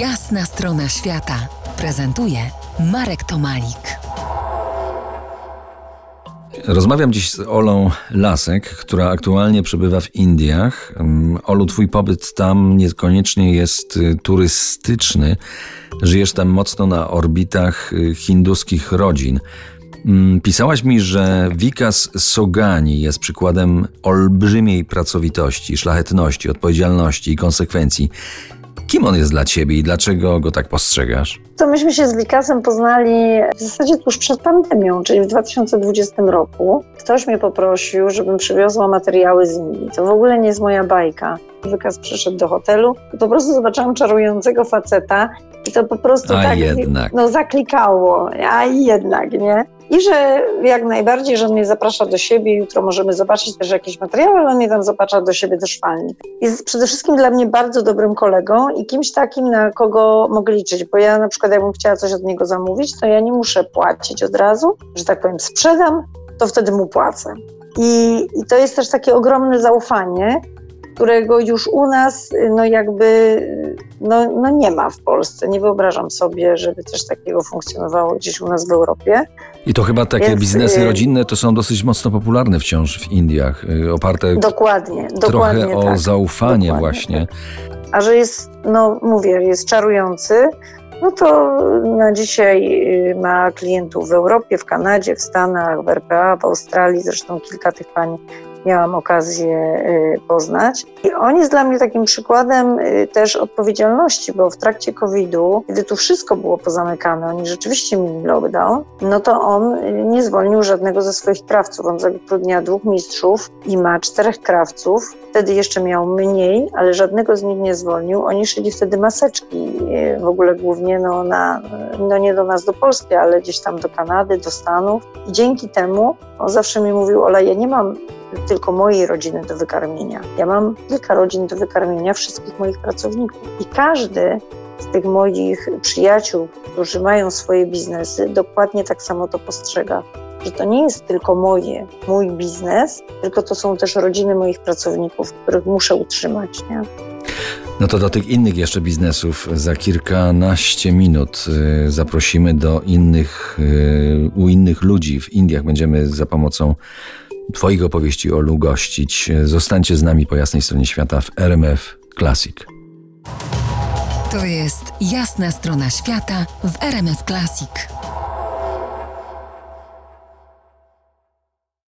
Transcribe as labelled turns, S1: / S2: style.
S1: Jasna strona świata prezentuje Marek Tomalik.
S2: Rozmawiam dziś z Olą Lasek, która aktualnie przebywa w Indiach. Mm, Olu, twój pobyt tam niekoniecznie jest y, turystyczny. Żyjesz tam mocno na orbitach y, hinduskich rodzin. Mm, Pisałaś mi, że Vikas Sogani jest przykładem olbrzymiej pracowitości, szlachetności, odpowiedzialności i konsekwencji. Kim on jest dla ciebie i dlaczego go tak postrzegasz?
S3: To myśmy się z Wikasem poznali w zasadzie tuż przed pandemią, czyli w 2020 roku. Ktoś mnie poprosił, żebym przywiozła materiały z Indii. To w ogóle nie jest moja bajka. Wykas przyszedł do hotelu i po prostu zobaczyłam czarującego faceta i to po prostu
S2: A
S3: tak
S2: jednak.
S3: no, zaklikało, a jednak, nie? I że jak najbardziej, że on mnie zaprasza do siebie, jutro możemy zobaczyć też jakieś materiały, ale on mnie tam zaprasza do siebie do szwalni. Jest przede wszystkim dla mnie bardzo dobrym kolegą i kimś takim, na kogo mogę liczyć, bo ja na przykład jakbym chciała coś od niego zamówić, to ja nie muszę płacić od razu, że tak powiem sprzedam, to wtedy mu płacę. I, i to jest też takie ogromne zaufanie, którego już u nas no jakby no, no nie ma w Polsce. Nie wyobrażam sobie, żeby coś takiego funkcjonowało gdzieś u nas w Europie.
S2: I to chyba takie
S3: Więc,
S2: biznesy
S3: y-
S2: rodzinne to są dosyć mocno popularne wciąż w Indiach, y, oparte
S3: Dokładnie,
S2: trochę
S3: dokładnie
S2: o
S3: tak.
S2: zaufanie
S3: Dokładnie
S2: właśnie.
S3: A że jest, no mówię, jest czarujący, no to na dzisiaj y, ma klientów w Europie, w Kanadzie, w Stanach, w RPA, w Australii, zresztą kilka tych pań miałam okazję y, poznać. I on jest dla mnie takim przykładem y, też odpowiedzialności, bo w trakcie COVID-u, kiedy tu wszystko było pozamykane, oni rzeczywiście mieli lockdown, no to on y, nie zwolnił żadnego ze swoich krawców. On zatrudnia dwóch mistrzów i ma czterech krawców. Wtedy jeszcze miał mniej, ale żadnego z nich nie zwolnił. Oni szyli wtedy maseczki, w ogóle głównie no, na, no nie do nas, do Polski, ale gdzieś tam do Kanady, do Stanów. I dzięki temu on zawsze mi mówił, Ola, ja nie mam tylko mojej rodziny do wykarmienia. Ja mam kilka rodzin do wykarmienia wszystkich moich pracowników. I każdy z tych moich przyjaciół, którzy mają swoje biznesy, dokładnie tak samo to postrzega. Że to nie jest tylko moje, mój biznes, tylko to są też rodziny moich pracowników, których muszę utrzymać. Nie?
S2: No to do tych innych jeszcze biznesów za kilkanaście minut y, zaprosimy do innych, y, u innych ludzi w Indiach. Będziemy za pomocą Twoich opowieści o Lu gościć. Zostańcie z nami po jasnej stronie świata w RMF Classic.
S1: To jest Jasna strona świata w RMF Classic.